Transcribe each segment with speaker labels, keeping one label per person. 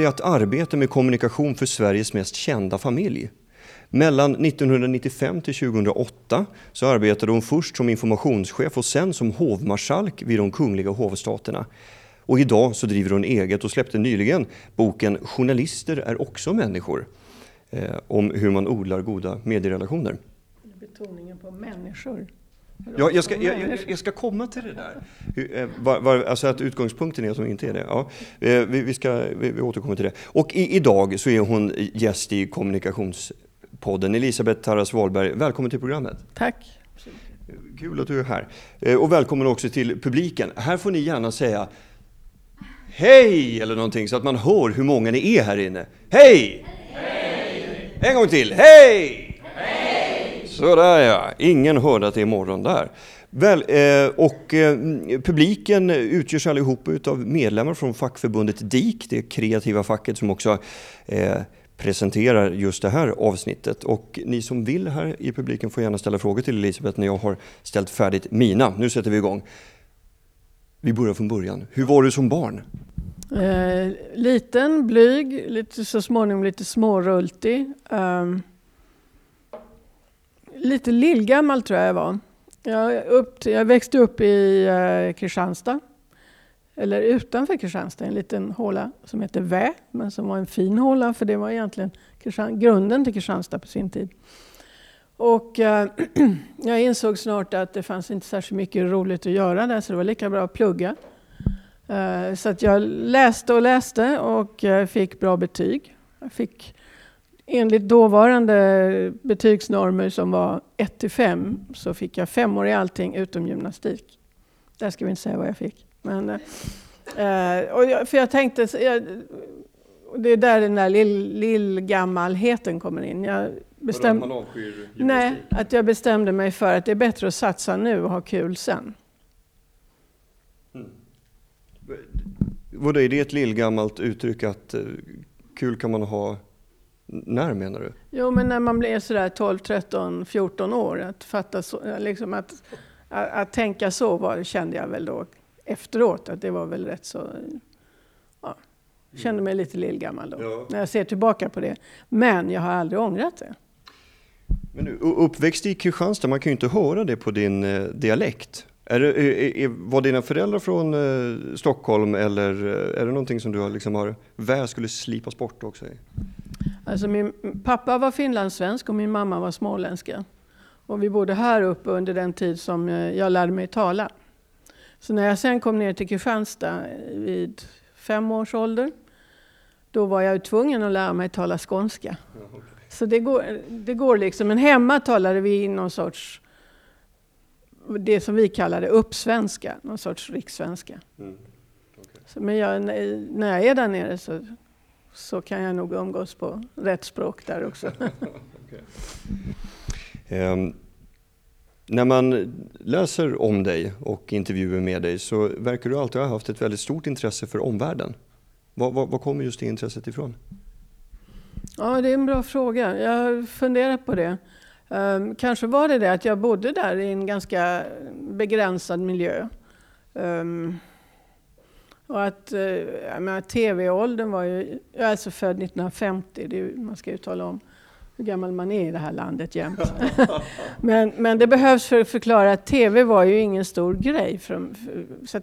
Speaker 1: Det att arbeta med kommunikation för Sveriges mest kända familj? Mellan 1995 till 2008 så arbetade hon först som informationschef och sen som hovmarskalk vid de kungliga hovstaterna. Och idag så driver hon eget och släppte nyligen boken Journalister är också människor eh, om hur man odlar goda medierelationer.
Speaker 2: Betoningen på människor.
Speaker 1: Ja, jag, ska, jag, jag, jag ska komma till det där. Eh, var, var, alltså att utgångspunkten är hon inte är det. Ja, eh, vi, vi, ska, vi, vi återkommer till det. Och i, idag så är hon gäst i kommunikationspodden. Elisabeth Tarras Wahlberg, välkommen till programmet.
Speaker 2: Tack.
Speaker 1: Kul att du är här. Eh, och välkommen också till publiken. Här får ni gärna säga Hej! Eller någonting så att man hör hur många ni är här inne. Hej! Hej! En gång till. Hej! Sådär ja, ingen hörde att det är morgon där. Väl, eh, och eh, publiken utgörs allihop av medlemmar från fackförbundet DIK, det kreativa facket som också eh, presenterar just det här avsnittet. Och ni som vill här i publiken får gärna ställa frågor till Elisabeth när jag har ställt färdigt mina. Nu sätter vi igång. Vi börjar från början. Hur var du som barn?
Speaker 2: Eh, liten, blyg, lite, så småningom lite smårultig. Um, lite lillgammal tror jag jag var. Jag, upp, jag växte upp i eh, Kristianstad. Eller utanför Kristianstad, en liten håla som heter Vä, men som var en fin håla för det var egentligen grunden till Kristianstad på sin tid. Och eh, jag insåg snart att det fanns inte särskilt mycket roligt att göra där så det var lika bra att plugga. Eh, så att jag läste och läste och eh, fick bra betyg. Jag fick enligt dåvarande betygsnormer som var 1 till 5 så fick jag femmor i allting utom gymnastik. Där ska vi inte säga vad jag fick. Men, eh, och jag, för jag tänkte, jag, det är där den där lill, lillgammalheten kommer in. Jag bestäm, nej, att jag bestämde mig för att det är bättre att satsa nu och ha kul sen.
Speaker 1: Mm. Vadå, är det ett lillgammalt uttryck att uh, kul kan man ha när menar du?
Speaker 2: Jo, men när man blir sådär 12, 13, 14 år. Att, fatta så, liksom att, att, att, tänka så var, kände jag väl då efteråt att det var väl rätt så... Ja, kände mig lite lillgammal då, ja. när jag ser tillbaka på det. Men jag har aldrig ångrat det.
Speaker 1: Men du, uppväxt i Kristianstad, man kan ju inte höra det på din eh, dialekt. Är det, är, var dina föräldrar från eh, Stockholm eller eh, är det någonting som du har, liksom har väl skulle slipas bort också?
Speaker 2: Alltså min pappa var finlandssvensk och min mamma var småländska. Och vi bodde här uppe under den tid som eh, jag lärde mig tala. Så när jag sen kom ner till Kristianstad vid fem års ålder, då var jag tvungen att lära mig tala skånska. Så det går, det går liksom. Men hemma talade vi någon sorts, det som vi kallade uppsvenska, någon sorts rikssvenska. Mm. Okay. Så, men jag, när jag är där nere så så kan jag nog umgås på rätt språk där också. okay.
Speaker 1: um, när man läser om dig och intervjuer med dig så verkar du alltid ha haft ett väldigt stort intresse för omvärlden. Var, var, var kommer just det intresset ifrån?
Speaker 2: Ja, det är en bra fråga. Jag har funderat på det. Um, kanske var det det att jag bodde där i en ganska begränsad miljö. Um, och att, uh, tv-åldern var ju, jag är alltså född 1950, det man ska ju tala om hur gammal man är i det här landet jämt. men, men det behövs för att förklara att tv var ju ingen stor grej. För, för, så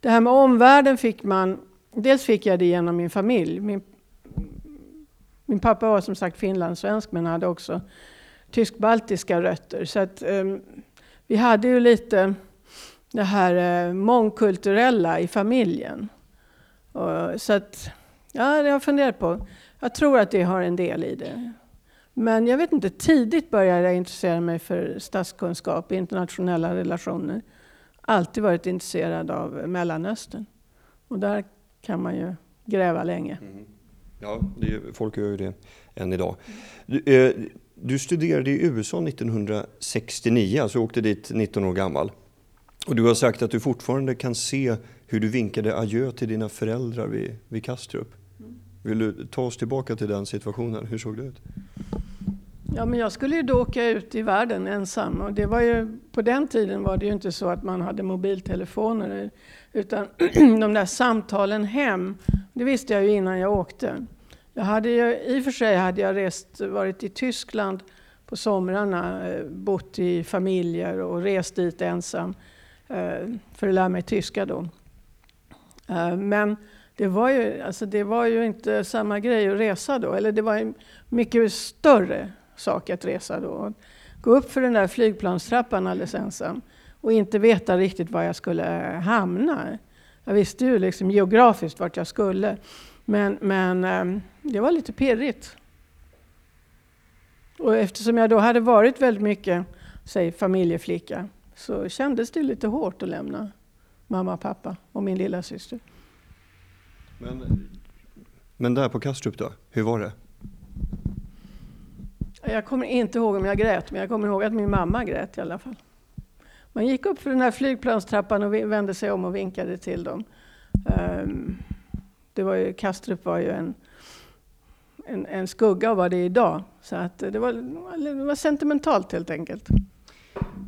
Speaker 2: det här med omvärlden fick man, dels fick jag det genom min familj. Min, min pappa var som sagt finlandssvensk men hade också tysk-baltiska rötter. Så att, um, vi hade ju lite det här eh, mångkulturella i familjen. Och, så att, ja, det har jag funderat på. Jag tror att det har en del i det. Men jag vet inte, tidigt började jag intressera mig för statskunskap, internationella relationer. Alltid varit intresserad av Mellanöstern. Och där kan man ju gräva länge. Mm.
Speaker 1: Ja, det, folk gör ju det än idag. Du, eh, du studerade i USA 1969, alltså åkte dit 19 år gammal. Och du har sagt att du fortfarande kan se hur du vinkade adjö till dina föräldrar vid, vid Kastrup. Vill du ta oss tillbaka till den situationen? Hur såg det ut?
Speaker 2: Ja, men jag skulle ju då åka ut i världen ensam. Och det var ju, på den tiden var det ju inte så att man hade mobiltelefoner. Utan de där samtalen hem, Det visste jag ju innan jag åkte. Jag hade ju, I och för sig hade jag rest, varit i Tyskland på somrarna, eh, bott i familjer och rest dit ensam eh, för att lära mig tyska då. Eh, men det var, ju, alltså det var ju inte samma grej att resa då, eller det var en mycket större sak att resa då. Gå upp för den där flygplanstrappan alldeles ensam och inte veta riktigt var jag skulle hamna. Jag visste ju liksom geografiskt vart jag skulle, men, men ehm, det var lite pirrigt. Och eftersom jag då hade varit väldigt mycket, säg familjeflicka, så kändes det lite hårt att lämna mamma, pappa och min lilla syster.
Speaker 1: Men, men där på Kastrup då, hur var det?
Speaker 2: Jag kommer inte ihåg om jag grät, men jag kommer ihåg att min mamma grät i alla fall. Man gick upp för den här flygplanstrappan och vände sig om och vinkade till dem. Um, det var ju, Kastrup var ju en, en, en, skugga av vad det är idag. Så att det, var, det var sentimentalt helt enkelt.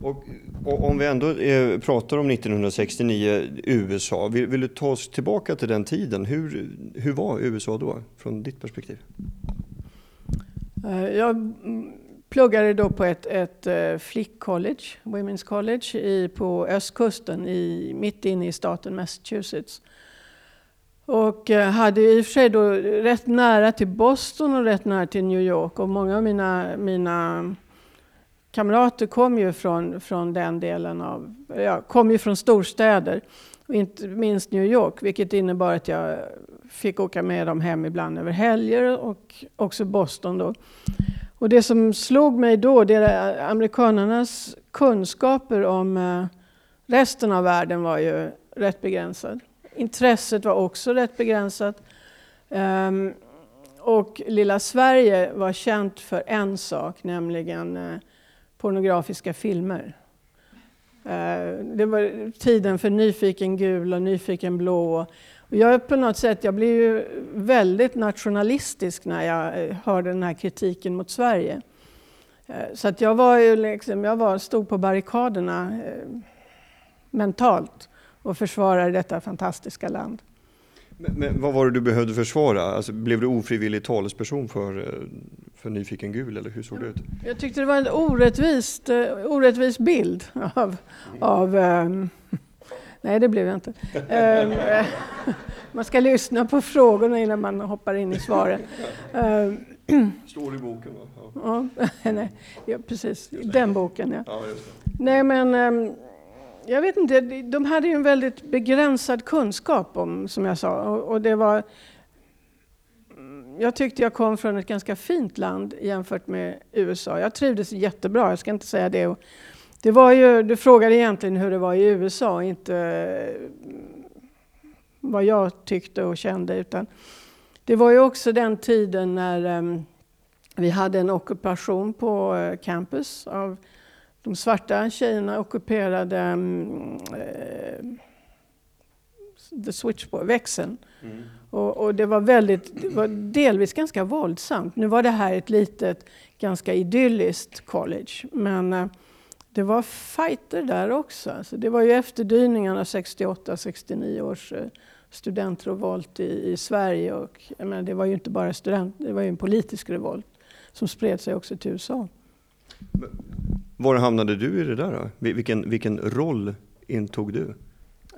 Speaker 1: Och, och om vi ändå eh, pratar om 1969, USA, vill, vill, du ta oss tillbaka till den tiden? Hur, hur var USA då, från ditt perspektiv?
Speaker 2: Uh, jag pluggade då på ett, ett uh, flickcollege, Women's College, i, på östkusten, i, mitt inne i staten Massachusetts. Och eh, hade i och för sig då rätt nära till Boston och rätt nära till New York. Och många av mina, mina kamrater kom ju från, från den delen av, ja, kom ju från storstäder. Och inte minst New York, vilket innebar att jag fick åka med dem hem ibland över helger och också Boston då. Och det som slog mig då, det är amerikanernas kunskaper om eh, resten av världen var ju rätt begränsad. Intresset var också rätt begränsat. Um, och lilla Sverige var känt för en sak, nämligen uh, pornografiska filmer. Uh, det var tiden för Nyfiken gul och Nyfiken blå. Och jag på något sätt, jag blev ju väldigt nationalistisk när jag eh, hörde den här kritiken mot Sverige. Så att jag var ju liksom, jag var, stod på barrikaderna mentalt och försvarade detta fantastiska land.
Speaker 1: Men, men, vad var det du behövde försvara? Alltså, blev du ofrivillig talesperson för, eh, för Nyfiken Gul eller hur såg det ut?
Speaker 2: Jag tyckte det var en orättvist, uh, orättvis bild av... av um, nej, det blev jag inte. Um, man ska lyssna på frågorna innan man hoppar in i svaren. Um,
Speaker 1: Står i boken va?
Speaker 2: Ja, ja nej, ja, precis. Den boken ja. ja nej men jag vet inte, de hade ju en väldigt begränsad kunskap om, som jag sa. Och, det var, jag tyckte jag kom från ett ganska fint land jämfört med USA. Jag trivdes jättebra, jag ska inte säga det. Det var ju, du frågade egentligen hur det var i USA, inte vad jag tyckte och kände. Utan det var ju också den tiden när um, vi hade en ockupation på uh, campus av de svarta tjejerna ockuperade um, uh, the switchboard, växeln. Mm. Och, och, det var väldigt, det var delvis ganska våldsamt. Nu var det här ett litet, ganska idylliskt college. Men uh, det var fighter där också. Alltså det var ju efterdyningarna 68-69 års uh, studentrevolt i, i Sverige. Och, jag menar, det var ju inte bara student, det var ju en politisk revolt som spred sig också till USA.
Speaker 1: Var hamnade du i det där då? Vilken, vilken roll intog du?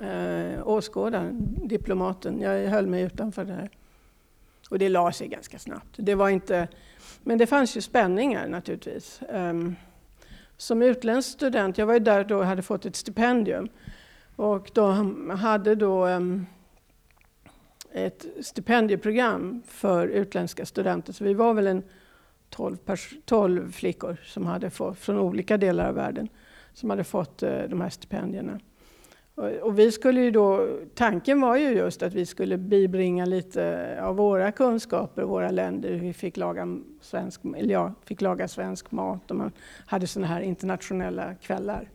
Speaker 2: Eh, åskådaren, diplomaten. Jag höll mig utanför det här. Och det la sig ganska snabbt. Det var inte, men det fanns ju spänningar naturligtvis. Um, som utländsk student, jag var ju där då och hade fått ett stipendium. Och de hade då um, ett stipendieprogram för utländska studenter. Så vi var väl en 12, 12 flickor som hade fått, från olika delar av världen som hade fått eh, de här stipendierna. Och, och, vi skulle ju då, tanken var ju just att vi skulle bibringa lite av våra kunskaper, våra länder. Vi fick laga svensk, eller jag fick laga svensk mat och man hade sådana här internationella kvällar.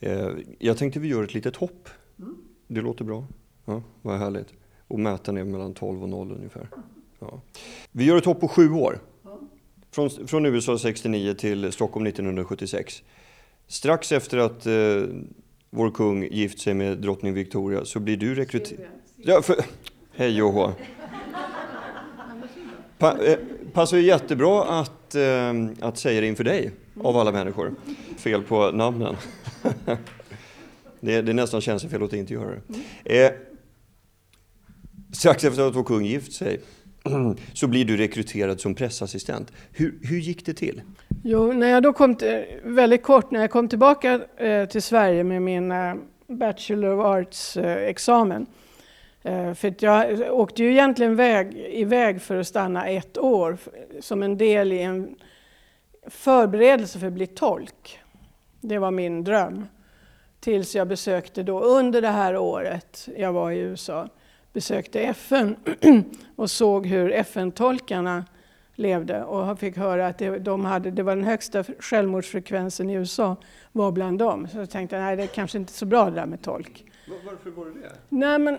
Speaker 1: Eh, jag tänkte vi gör ett litet hopp. Mm. Det låter bra. Ja, vad härligt. Och mäta ner mellan 12 och 0 ungefär. Vi gör ett hopp på sju år. Från, från USA 69 till Stockholm 1976. Strax efter att eh, vår kung gift sig med drottning Victoria så blir du rekryterad. Ja, för... Hej och hå. Pa, eh, passar ju jättebra att, eh, att säga det inför dig, av alla människor. Fel på namnen. det, det nästan känns fel att inte göra det. Eh, strax efter att vår kung gift sig så blir du rekryterad som pressassistent. Hur, hur gick det till?
Speaker 2: Jo, när jag då kom till, väldigt kort, när jag kom tillbaka eh, till Sverige med min eh, Bachelor of Arts-examen. Eh, eh, för jag åkte ju egentligen väg, iväg för att stanna ett år som en del i en förberedelse för att bli tolk. Det var min dröm. Tills jag besökte då under det här året jag var i USA besökte FN och såg hur FN-tolkarna levde och fick höra att det, de hade, det var den högsta självmordsfrekvensen i USA var bland dem. Så jag tänkte nej det är kanske inte så bra det där med tolk.
Speaker 1: Varför var det det?
Speaker 2: Nej, men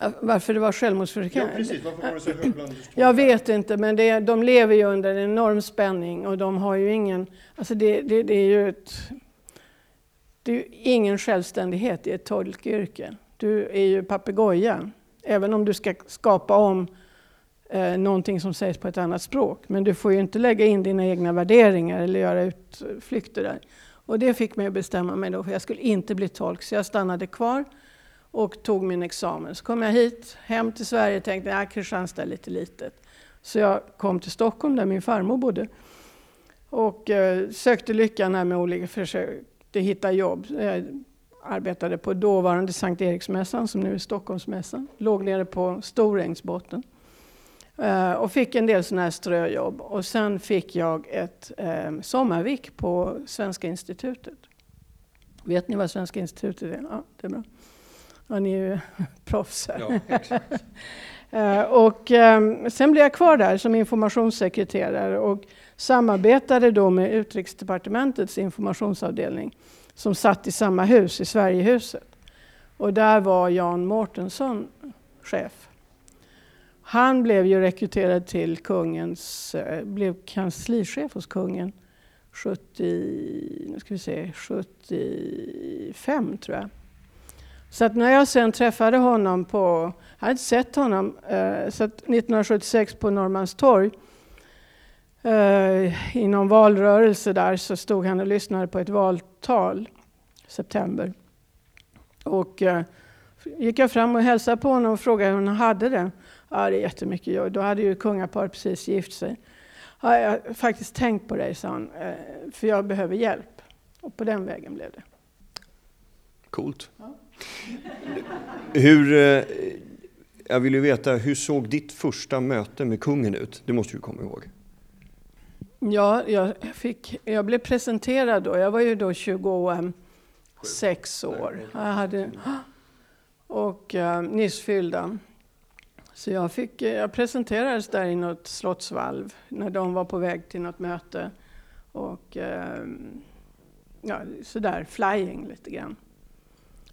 Speaker 2: varför det var självmordsfrekvens?
Speaker 1: Ja, precis. Varför var det så högt bland
Speaker 2: Jag vet inte, men det, de lever ju under en enorm spänning och de har ju ingen... Alltså det, det, det är ju ett, det är ingen självständighet i ett tolkyrke. Du är ju papegoja, även om du ska skapa om eh, någonting som sägs på ett annat språk. Men du får ju inte lägga in dina egna värderingar eller göra utflykter där. Och det fick mig att bestämma mig då, för jag skulle inte bli tolk. Så jag stannade kvar och tog min examen. Så kom jag hit, hem till Sverige och tänkte att Kristianstad är lite litet. Så jag kom till Stockholm där min farmor bodde. Och eh, sökte lyckan här med olika försök att hitta jobb. Jag arbetade på dåvarande Sankt Eriksmässan som nu är Stockholmsmässan. Låg nere på Storängsbotten. Uh, och fick en del sådana här ströjobb. Och sen fick jag ett um, sommarvik på Svenska institutet. Vet ni vad Svenska institutet är? Ja, det är bra. Ja, ni är ju proffs här. Ja, uh, och um, sen blev jag kvar där som informationssekreterare och samarbetade då med Utrikesdepartementets informationsavdelning som satt i samma hus, i Sverigehuset. Och där var Jan Mårtensson chef. Han blev ju rekryterad till kungens, eh, blev kanslichef hos kungen 70, nu ska vi se, 75 tror jag. Så att när jag sen träffade honom på, jag hade inte sett honom, eh, så 1976 på Norrmalmstorg eh, i någon valrörelse där så stod han och lyssnade på ett valtal i september. Och eh, gick jag fram och hälsade på honom och frågade hur han hade det. Ja, det är jättemycket jobb. Då hade ju kungaparet precis gift sig. Ja, jag har faktiskt tänkt på dig, sa han, eh, för jag behöver hjälp. Och på den vägen blev det.
Speaker 1: Coolt. Ja. Hur, eh, jag vill ju veta, hur såg ditt första möte med kungen ut? Det måste du komma ihåg.
Speaker 2: Ja, jag, fick, jag blev presenterad då. Jag var ju då 26 år. Jag hade, och uh, nyss fyllda. Så jag, fick, jag presenterades där i något slottsvalv när de var på väg till något möte. Och uh, ja, sådär flying lite grann.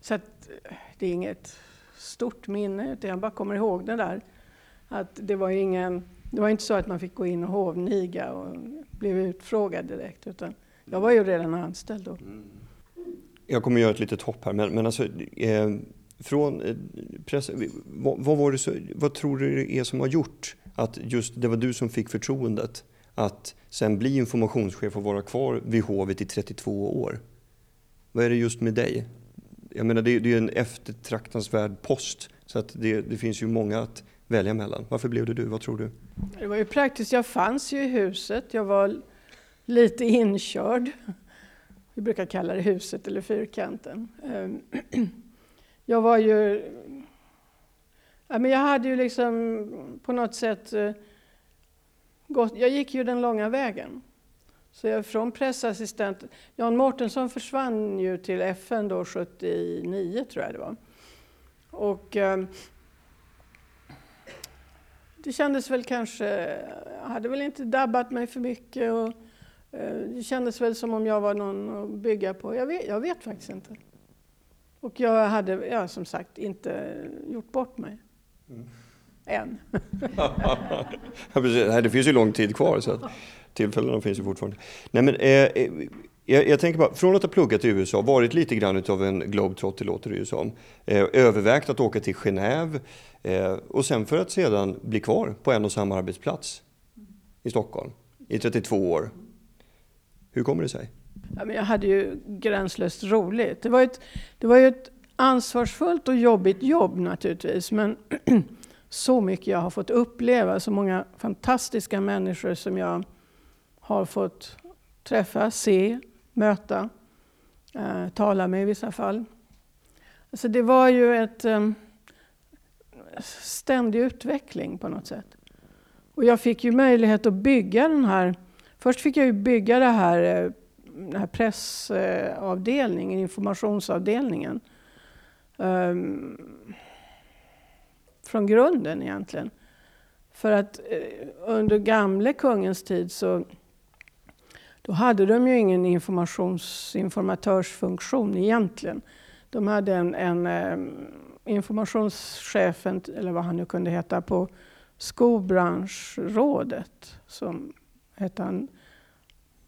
Speaker 2: Så att, det är inget stort minne, utan jag bara kommer ihåg det där. Att det var ingen det var inte så att man fick gå in och hovniga och blev utfrågad direkt, utan jag var ju redan anställd då. Mm.
Speaker 1: Jag kommer göra ett litet hopp här, men, men alltså, eh, från eh, press, vad, vad, var det så, vad tror du det är som har gjort att just det var du som fick förtroendet att sen bli informationschef och vara kvar vid hovet i 32 år? Vad är det just med dig? Jag menar, det, det är en eftertraktansvärd post, så att det, det finns ju många att välja mellan. Varför blev det du? Vad tror du?
Speaker 2: Det var ju praktiskt. Jag fanns ju i huset. Jag var lite inkörd. Vi brukar kalla det huset eller fyrkanten. Ehm, jag var ju... Ja, men jag hade ju liksom på något sätt eh, gått... Jag gick ju den långa vägen. Så jag från pressassistent... Jan Mårtensson försvann ju till FN då 79, tror jag det var. Och ehm, det kändes väl kanske, jag hade väl inte dabbat mig för mycket och eh, det kändes väl som om jag var någon att bygga på. Jag vet, jag vet faktiskt inte. Och jag hade, ja, som sagt, inte gjort bort mig. Mm. Än.
Speaker 1: ja, det finns ju lång tid kvar så att tillfällena finns ju fortfarande. Nej, men, eh, eh, jag, jag, tänker bara, från att ha pluggat i USA, varit lite grann av en globetrotter låter det ju som. Eh, övervägt att åka till Genève eh, och sen för att sedan bli kvar på en och samma arbetsplats i Stockholm i 32 år. Hur kommer det sig?
Speaker 2: Ja, men jag hade ju gränslöst roligt. Det var, ett, det var ju ett ansvarsfullt och jobbigt jobb naturligtvis, men så mycket jag har fått uppleva, så många fantastiska människor som jag har fått träffa, se, möta, eh, tala med i vissa fall. Alltså det var ju ett eh, ständig utveckling på något sätt. Och jag fick ju möjlighet att bygga den här, först fick jag ju bygga det här, eh, den här pressavdelningen, informationsavdelningen. Um, från grunden egentligen. För att eh, under gamle kungens tid så då hade de ju ingen informatörsfunktion egentligen. De hade en, en eh, informationschef, eller vad han nu kunde heta, på skobranschrådet. Som hette han,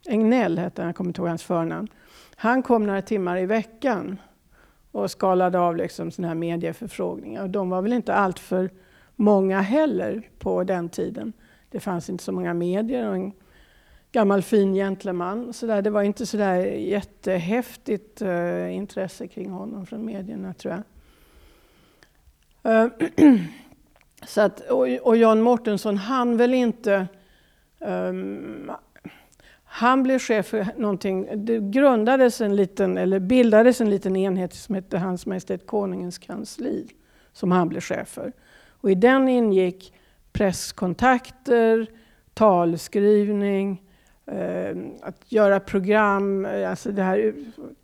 Speaker 2: Egnell hette han, jag kommer inte ihåg hans förnamn. Han kom några timmar i veckan och skalade av liksom såna här medieförfrågningar. Och de var väl inte alltför många heller på den tiden. Det fanns inte så många medier och en gammal fin gentleman. Så där, det var inte så där jättehäftigt uh, intresse kring honom från medierna tror jag. Uh, så att, och, och Jan Mårtensson han väl inte um, han blev chef för någonting, det grundades en liten, eller bildades en liten enhet som hette Hans Majestät Konungens kansli, som han blev chef för. Och i den ingick presskontakter, talskrivning, Ehm, att göra program, eh, alltså det här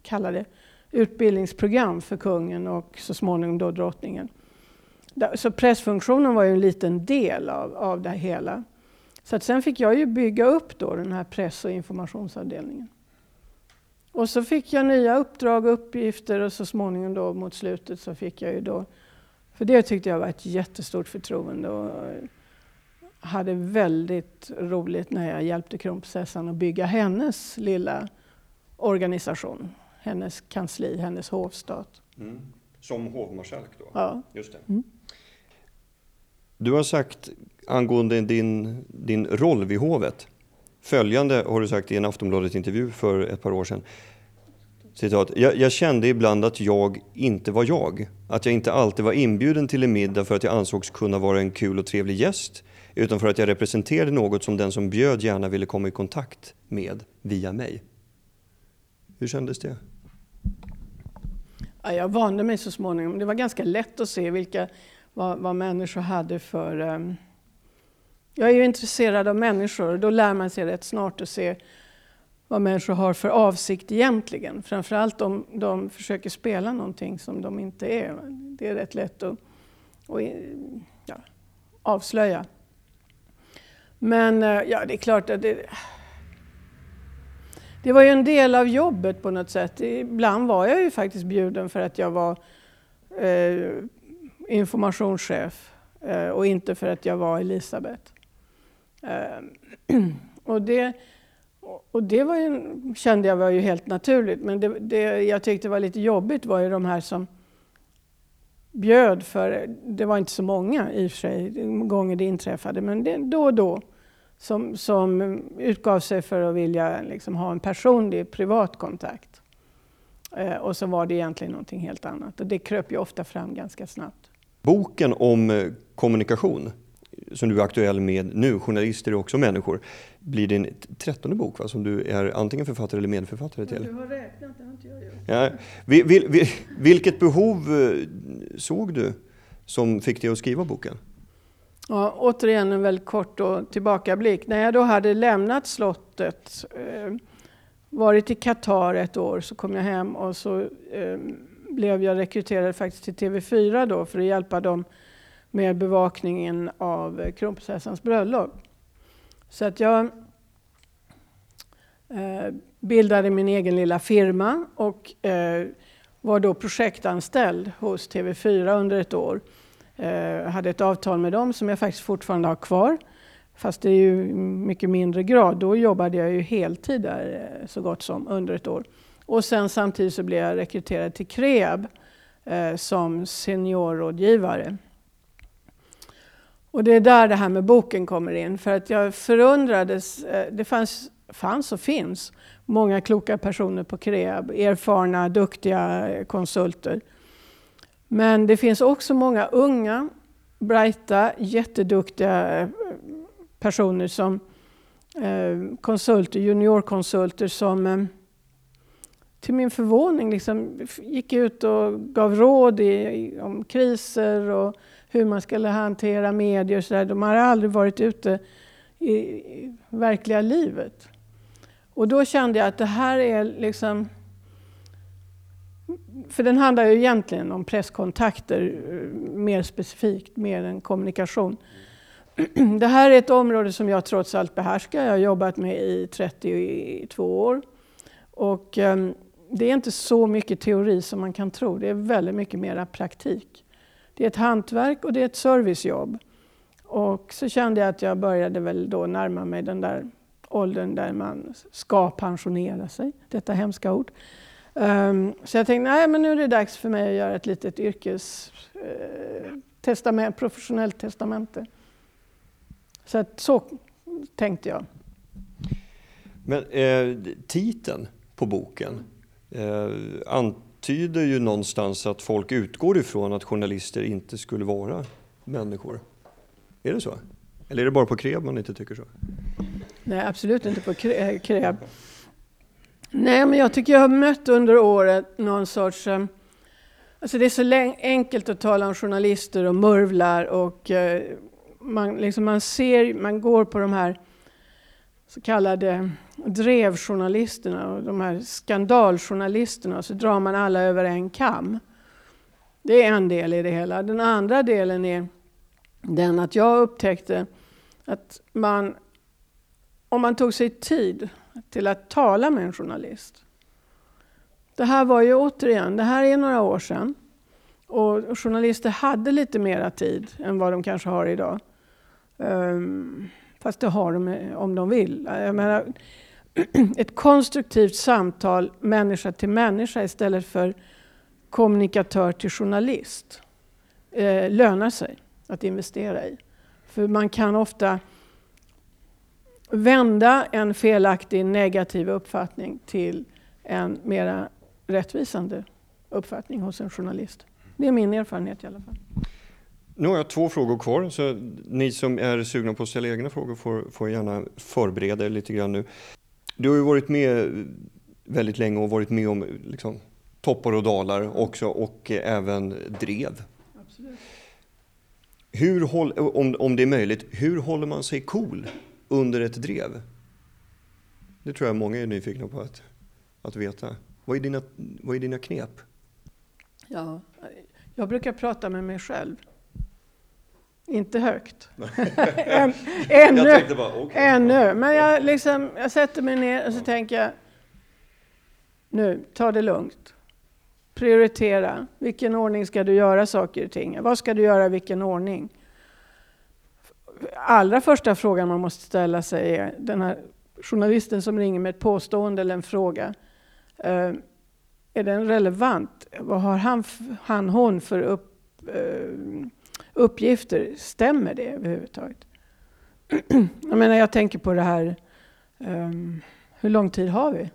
Speaker 2: kallade utbildningsprogram för kungen och så småningom då drottningen. Så pressfunktionen var ju en liten del av, av det hela. Så att sen fick jag ju bygga upp då den här press och informationsavdelningen. Och så fick jag nya uppdrag och uppgifter och så småningom då mot slutet så fick jag ju då, för det tyckte jag var ett jättestort förtroende och eh, hade väldigt roligt när jag hjälpte kronprinsessan att bygga hennes lilla organisation. Hennes kansli, hennes hovstat. Mm.
Speaker 1: Som hovmarskalk då?
Speaker 2: Ja.
Speaker 1: Just det. Mm. Du har sagt angående din, din roll vid hovet. Följande har du sagt i en Aftonbladet-intervju för ett par år sedan. Citat, jag, jag, kände ibland att jag inte var jag. Att jag inte alltid var inbjuden till en middag för att jag ansågs kunna vara en kul och trevlig gäst. Utan för att jag representerade något som den som bjöd gärna ville komma i kontakt med via mig. Hur kändes det?
Speaker 2: Ja, jag vande mig så småningom. Det var ganska lätt att se vilka, vad, vad människor hade för um jag är ju intresserad av människor och då lär man sig rätt snart att se vad människor har för avsikt egentligen. Framförallt om de försöker spela någonting som de inte är. Det är rätt lätt att, och, ja, avslöja. Men eh, ja, det är klart att det, det var ju en del av jobbet på något sätt. Ibland var jag ju faktiskt bjuden för att jag var eh, informationschef eh, och inte för att jag var Elisabeth. Eh, och det, och det var ju, kände jag var ju helt naturligt, men det, det jag tyckte var lite jobbigt var ju de här som bjöd för, det var inte så många i och för sig gånger det inträffade, men det, då och då som, som utgav sig för att vilja liksom ha en personlig privat kontakt. Eh, och så var det egentligen någonting helt annat och det kröp ju ofta fram ganska snabbt.
Speaker 1: Boken om eh, kommunikation som du är aktuell med nu, journalister är också människor, blir din trettonde bok va, som du är antingen författare eller medförfattare till.
Speaker 2: Du har räknat, det har inte jag gjort.
Speaker 1: Ja, vil, vil, vil, vilket behov eh, såg du som fick dig att skriva boken?
Speaker 2: Ja, återigen en väldigt kort då, tillbakablick. När jag då hade lämnat slottet, eh, varit i Qatar ett år, så kom jag hem och så eh, blev jag rekryterad faktiskt till TV4 då för att hjälpa dem med bevakningen av eh, kronprinsessans bröllop. Så att jag eh, bildade min egen lilla firma och eh, var då projektanställd hos TV4 under ett år. Jag eh, hade ett avtal med dem som jag faktiskt fortfarande har kvar. Fast det är ju mycket mindre grad. Då jobbade jag ju heltid där eh, så gott som under ett år. Och sen samtidigt så blev jag rekryterad till KREAB eh, som seniorrådgivare. Och det är där det här med boken kommer in. För att jag förundrades. Eh, det fanns, fanns och finns många kloka personer på KREAB. Erfarna, duktiga konsulter. Men det finns också många unga, brighta, jätteduktiga eh, personer som eh, konsulter, juniorkonsulter som eh, till min förvåning liksom gick ut och gav råd i, om kriser och hur man skulle hantera medier. Och så där. De har aldrig varit ute i, i verkliga livet. Och då kände jag att det här är liksom... För den handlar ju egentligen om presskontakter eh, mer specifikt, mer än kommunikation. Det här är ett område som jag trots allt behärskar. Jag har jobbat med i 32 år. Och um, det är inte så mycket teori som man kan tro. Det är väldigt mycket mera praktik. Det är ett hantverk och det är ett servicejobb. Och så kände jag att jag började väl då närma mig den där åldern där man ska pensionera sig. Detta hemska ord. Um, så jag tänkte, nej men nu är det dags för mig att göra ett litet yrkes eh, testament, professionellt testamente. Så att, så tänkte jag.
Speaker 1: Men eh, titeln på boken eh, antyder ju någonstans att folk utgår ifrån att journalister inte skulle vara människor. Är det så? Eller är det bara på Kreb man inte tycker så?
Speaker 2: Nej, absolut inte på Kreb. Nej, men jag tycker jag har mött under året någon sorts... Eh, alltså det är så enkelt att tala om journalister och murvlar och eh, man, liksom man, ser, man går på de här så kallade drevjournalisterna och de här skandaljournalisterna och så drar man alla över en kam. Det är en del i det hela. Den andra delen är den att jag upptäckte att man, om man tog sig tid till att tala med en journalist. Det här var ju återigen, det här är några år sedan. Och journalister hade lite mera tid än vad de kanske har idag. Um, fast det har de om de vill. Jag menar, ett konstruktivt samtal människa till människa istället för kommunikatör till journalist eh, lönar sig att investera i. För man kan ofta vända en felaktig negativ uppfattning till en mera rättvisande uppfattning hos en journalist. Det är min erfarenhet i alla fall.
Speaker 1: Nu har jag två frågor kvar, så ni som är sugna på att ställa egna frågor får, får gärna förbereda er lite grann nu. Du har ju varit med väldigt länge och varit med om liksom, toppar och dalar också och även drev. Absolut. Hur håll, om, om det är möjligt, hur håller man sig cool under ett drev? Det tror jag många är nyfikna på att, att veta. Vad är, dina, vad är dina knep?
Speaker 2: Ja, jag brukar prata med mig själv. Inte högt. Än, ännu. Bara, okay. ännu. Men jag, liksom, jag sätter mig ner och så tänker jag, nu, ta det lugnt. Prioritera. Vilken ordning ska du göra saker och ting? Vad ska du göra i vilken ordning? Allra första frågan man måste ställa sig är den här journalisten som ringer med ett påstående eller en fråga. Uh, är den relevant? Vad har han, han hon för upp, uh, uppgifter, stämmer det överhuvudtaget? jag menar, jag tänker på det här, um, hur lång tid har vi?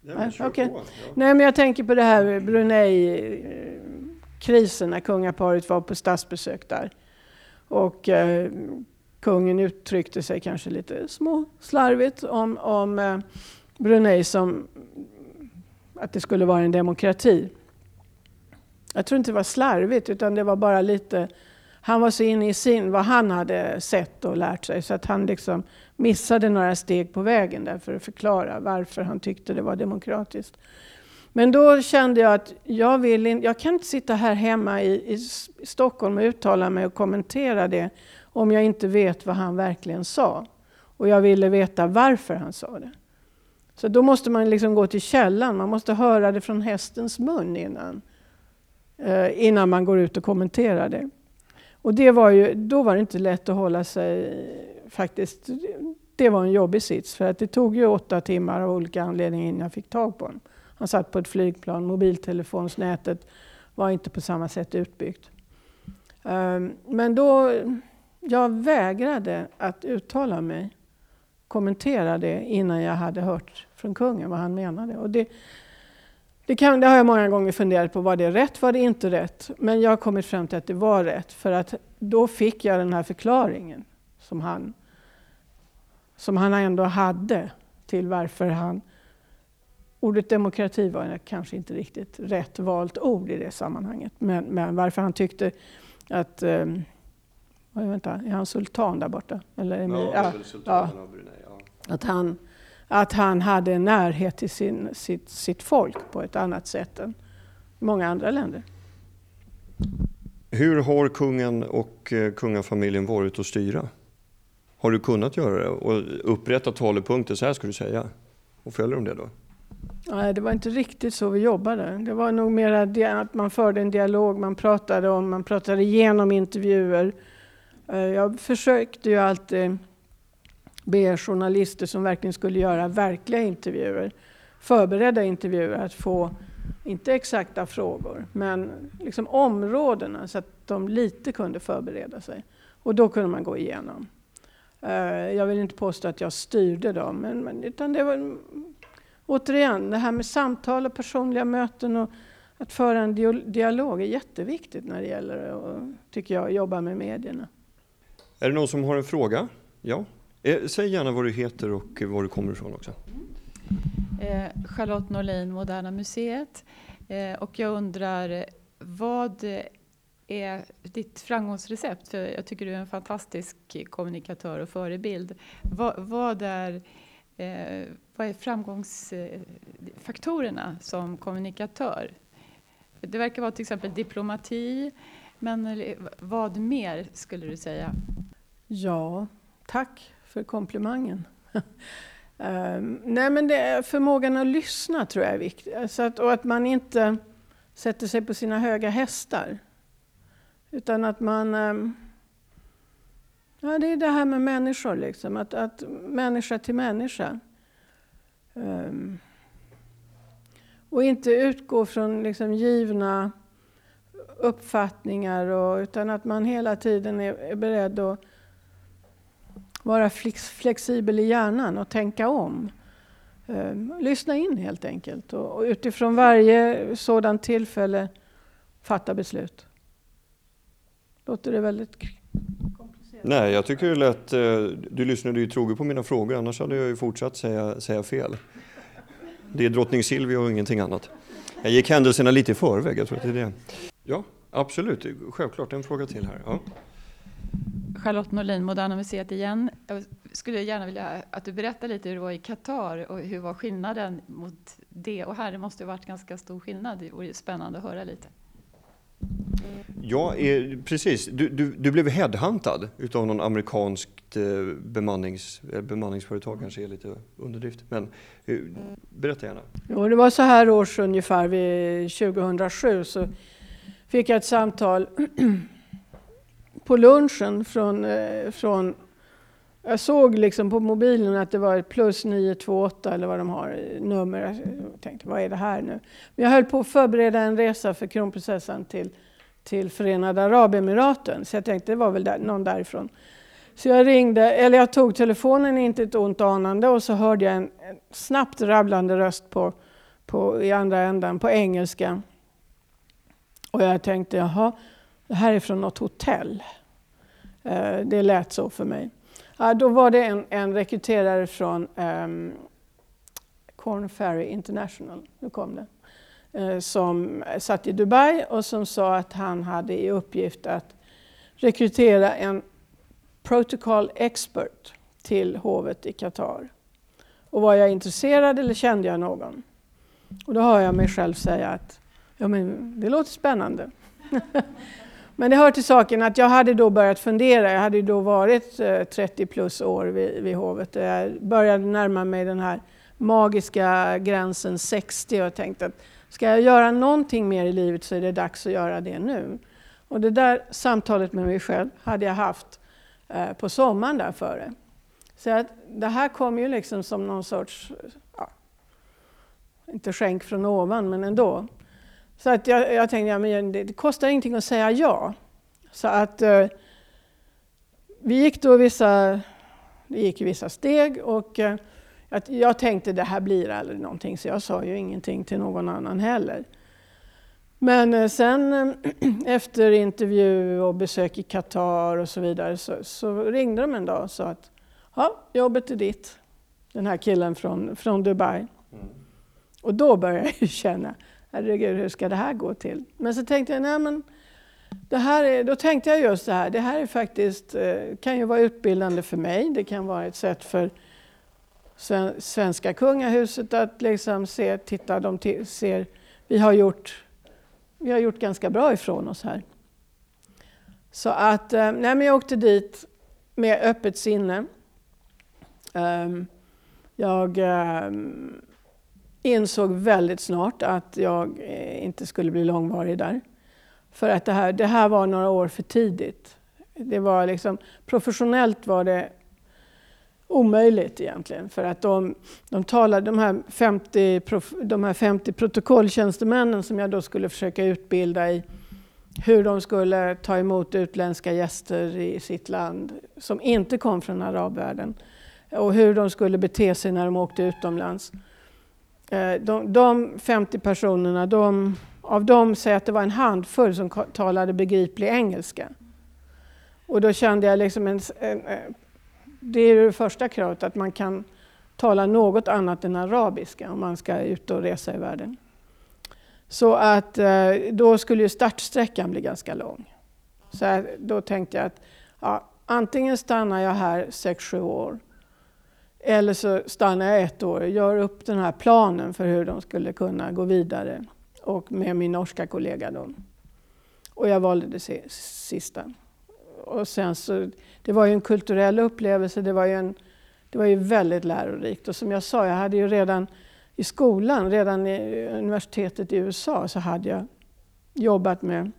Speaker 1: Ja, okay. på, ja.
Speaker 2: Nej, men jag tänker på det här Brunei-krisen när kungaparet var på statsbesök där. Och eh, kungen uttryckte sig kanske lite småslarvigt om, om eh, Brunei som att det skulle vara en demokrati. Jag tror inte det var slarvigt, utan det var bara lite... Han var så inne i sin, vad han hade sett och lärt sig, så att han liksom missade några steg på vägen där för att förklara varför han tyckte det var demokratiskt. Men då kände jag att jag, vill in, jag kan inte sitta här hemma i, i Stockholm och uttala mig och kommentera det om jag inte vet vad han verkligen sa. Och jag ville veta varför han sa det. Så då måste man liksom gå till källan, man måste höra det från hästens mun innan. Eh, innan man går ut och kommenterar det. Och det var ju, då var det inte lätt att hålla sig faktiskt. Det var en jobbig sits för att det tog ju åtta timmar av olika anledningar innan jag fick tag på honom. Man satt på ett flygplan, mobiltelefonsnätet var inte på samma sätt utbyggt. Ehm, men då, jag vägrade att uttala mig, kommentera det innan jag hade hört från kungen vad han menade. Och det, det, kan, det har jag många gånger funderat på, var det rätt, var det inte rätt? Men jag har kommit fram till att det var rätt, för att då fick jag den här förklaringen som han, som han ändå hade till varför han Ordet demokrati var kanske inte riktigt rätt valt ord i det sammanhanget. Men, men varför han tyckte att... Eh, vänta, är han sultan där borta?
Speaker 1: Eller, ja, ja, ja, ja.
Speaker 2: Att, han, att han hade närhet till sin, sitt, sitt folk på ett annat sätt än många andra länder.
Speaker 1: Hur har kungen och eh, kungafamiljen varit att styra? Har du kunnat göra det och upprätta talepunkter, så här ska du säga? Och följer de det då?
Speaker 2: Nej, det var inte riktigt så vi jobbade. Det var nog mer att man förde en dialog, man pratade om, man pratade igenom intervjuer. Eh, jag försökte ju alltid be journalister som verkligen skulle göra verkliga intervjuer, förberedda intervjuer, att få, inte exakta frågor, men liksom områdena så att de lite kunde förbereda sig. Och då kunde man gå igenom. Eh, jag vill inte påstå att jag styrde dem, men, utan det var återigen, det här med samtal och personliga möten och att föra en dialog är jätteviktigt när det gäller att, tycker jag, jobba med medierna.
Speaker 1: Är det någon som har en fråga? Ja? Eh, säg gärna vad du heter och var du kommer ifrån också.
Speaker 3: Eh, Charlotte Norlin, Moderna Museet. Eh, och jag undrar, vad är ditt framgångsrecept? För jag tycker du är en fantastisk kommunikatör och förebild. Vad, vad är vad är framgångsfaktorerna som kommunikatör? Det verkar vara till exempel diplomati, men vad mer skulle du säga?
Speaker 2: Ja, tack för komplimangen. um, nej men det är förmågan att lyssna tror jag är viktig. Så att, och att man inte sätter sig på sina höga hästar. Utan att man um, Ja, det är det här med människor, liksom. att, att människa till människa. Um, och inte utgå från liksom, givna uppfattningar, och, utan att man hela tiden är, är beredd att vara flex, flexibel i hjärnan och tänka om. Um, lyssna in helt enkelt och, och utifrån varje sådant tillfälle fatta beslut. Låter det väldigt
Speaker 1: Nej, jag tycker det lät... Eh, du lyssnade ju troget på mina frågor, annars hade jag ju fortsatt säga, säga fel. Det är drottning Silvia och ingenting annat. Jag gick händelserna lite i förväg, jag tror att det är det. Ja, absolut. Självklart, en fråga till här. Ja.
Speaker 3: Charlotte Norlin, Moderna Museet igen. Jag skulle gärna vilja att du berättar lite hur det var i Qatar och hur var skillnaden mot det och här? Det måste ju varit ganska stor skillnad. Det vore spännande att höra lite.
Speaker 1: Ja, precis. Du, du, du blev headhuntad utav någon amerikanskt eh, bemannings, eh, bemanningsföretag, kanske är lite underdrift. Men eh, berätta gärna.
Speaker 2: Jo, det var så här års ungefär, vid 2007, så fick jag ett samtal på lunchen från, från jag såg liksom på mobilen att det var ett plus 928 eller vad de har nummer. Jag tänkte, vad är det här nu? Men jag höll på att förbereda en resa för kronprinsessan till, till Förenade Arabemiraten. Så jag tänkte, det var väl där, någon därifrån. Så jag ringde, eller jag tog telefonen, inte ett ont anande, och så hörde jag en, en snabbt rabblande röst på, på, i andra ändan på engelska. Och jag tänkte, jaha, det här är från något hotell. Eh, det lät så för mig. Ja, då var det en, en rekryterare från ehm, um, Corn Ferry International, nu kom det, uh, som satt i Dubai och som sa att han hade i uppgift att rekrytera en protocol expert till hovet i Qatar. Och var jag intresserad eller kände jag någon? Och då hör jag mig själv säga att ja, men det låter spännande. Men det hör till saken att jag hade då börjat fundera. Jag hade då varit eh, 30 plus år vid, vid hovet. Jag började närma mig den här magiska gränsen 60 och tänkte att ska jag göra någonting mer i livet så är det dags att göra det nu. Och det där samtalet med mig själv hade jag haft eh, på sommaren där före. Så att det här kom ju liksom som någon sorts, ja, inte skänk från ovan, men ändå. Så att jag, jag tänkte, ja, men det, det kostar ingenting att säga ja. Så att eh, vi gick då vissa, vi gick vissa steg och eh, jag tänkte det här blir aldrig någonting, så jag sa ju ingenting till någon annan heller. Men eh, sen eh, efter intervju och besök i Qatar och så vidare så, så, ringde de en dag och sa att ja, jobbet är ditt. Den här killen från, från Dubai. Mm. Och då började jag känna, herregud hur ska det här gå till? Men så tänkte jag, nej men det här är, då tänkte jag just det här, det här är faktiskt, eh, kan ju vara utbildande för mig, det kan vara ett sätt för svenska kungahuset att liksom se, titta, de ser, vi har gjort vi har gjort ganska bra ifrån oss här. Så att, eh, nej men jag åkte dit med öppet sinne. Ehm, jag ehm, insåg väldigt snart att jag eh, inte skulle bli långvarig där. För att det här, det här var några år för tidigt. Det var liksom, professionellt var det omöjligt egentligen. För att de, de talade, de här, 50, de här 50 protokolltjänstemännen som jag då skulle försöka utbilda i hur de skulle ta emot utländska gäster i sitt land som inte kom från arabvärlden och hur de skulle bete sig när de åkte utomlands. Eh, de, de 50 personerna, de, av dem säger att det var en handfull som talade begriplig engelska. Och då kände jag liksom en, en, eh, det är det första kravet, att man kan tala något annat än arabiska om man ska ut och resa i världen. Så att eh, då skulle ju startsträckan bli ganska lång. Så då tänkte jag att ja, antingen stannar jag här 6-7 år eller så stannar jag ett år och gör upp den här planen för hur de skulle kunna gå vidare och med min norska kollega. Då. Och jag valde det sista och sen så, det var ju en kulturell upplevelse, det var ju, en, det var ju väldigt lärorikt. Och som jag sa, jag hade ju redan i skolan, redan i universitetet i USA, så hade jag jobbat med,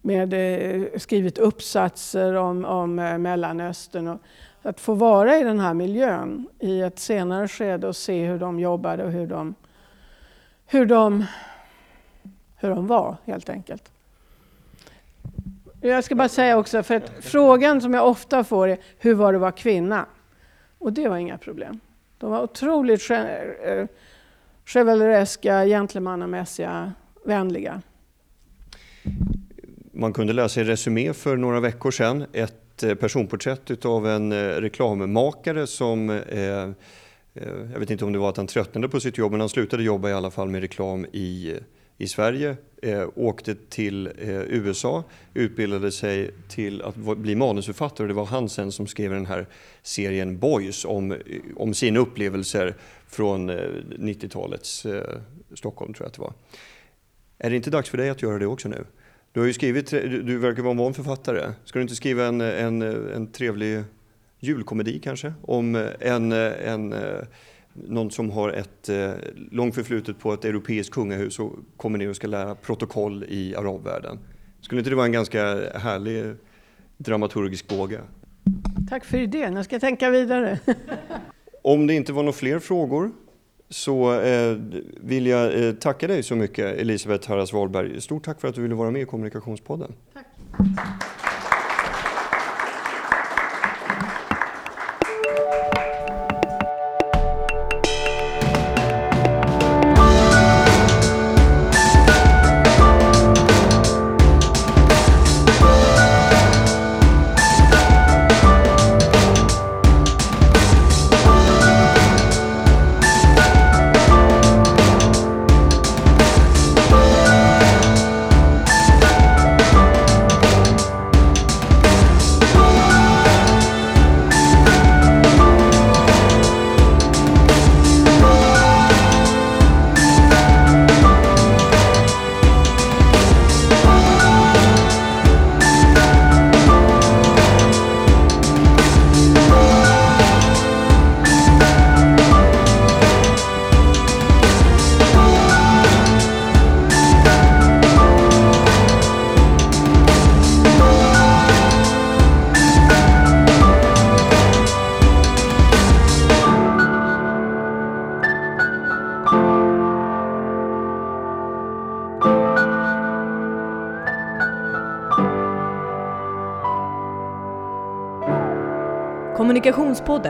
Speaker 2: med eh, skrivit uppsatser om, om eh, Mellanöstern. Och att få vara i den här miljön i ett senare skede och se hur de jobbade och hur de, hur de, hur de var helt enkelt. Jag ska bara säga också, för att frågan som jag ofta får är hur var det att vara kvinna? Och det var inga problem. De var otroligt eh, chevalereska, gentlemannamässiga, vänliga.
Speaker 1: Man kunde läsa i Resumé för några veckor sedan ett eh, personporträtt av en eh, reklammakare som eh, eh, jag vet inte om det var att han tröttnade på sitt jobb, men han slutade jobba i alla fall med reklam i i Sverige, eh, åkte till eh, USA, utbildade sig till att bli manusförfattare. och Det var han sen som skrev den här serien Boys om, om sina upplevelser från eh, 90-talets eh, Stockholm, tror jag att det var. Är det inte dags för dig att göra det också nu? Du har ju skrivit, du verkar vara en van författare. Ska du inte skriva en, en, en trevlig julkomedi kanske? Om en, en någon som har ett eh, långt förflutet på ett europeiskt kungahus och kommer ner och ska lära protokoll i arabvärlden. Skulle inte det vara en ganska härlig dramaturgisk båge?
Speaker 2: Tack för idén, jag ska tänka vidare.
Speaker 1: Om det inte var några fler frågor så eh, vill jag eh, tacka dig så mycket Elisabeth Harras Wahlberg. Stort tack för att du ville vara med i Kommunikationspodden.
Speaker 2: Tack.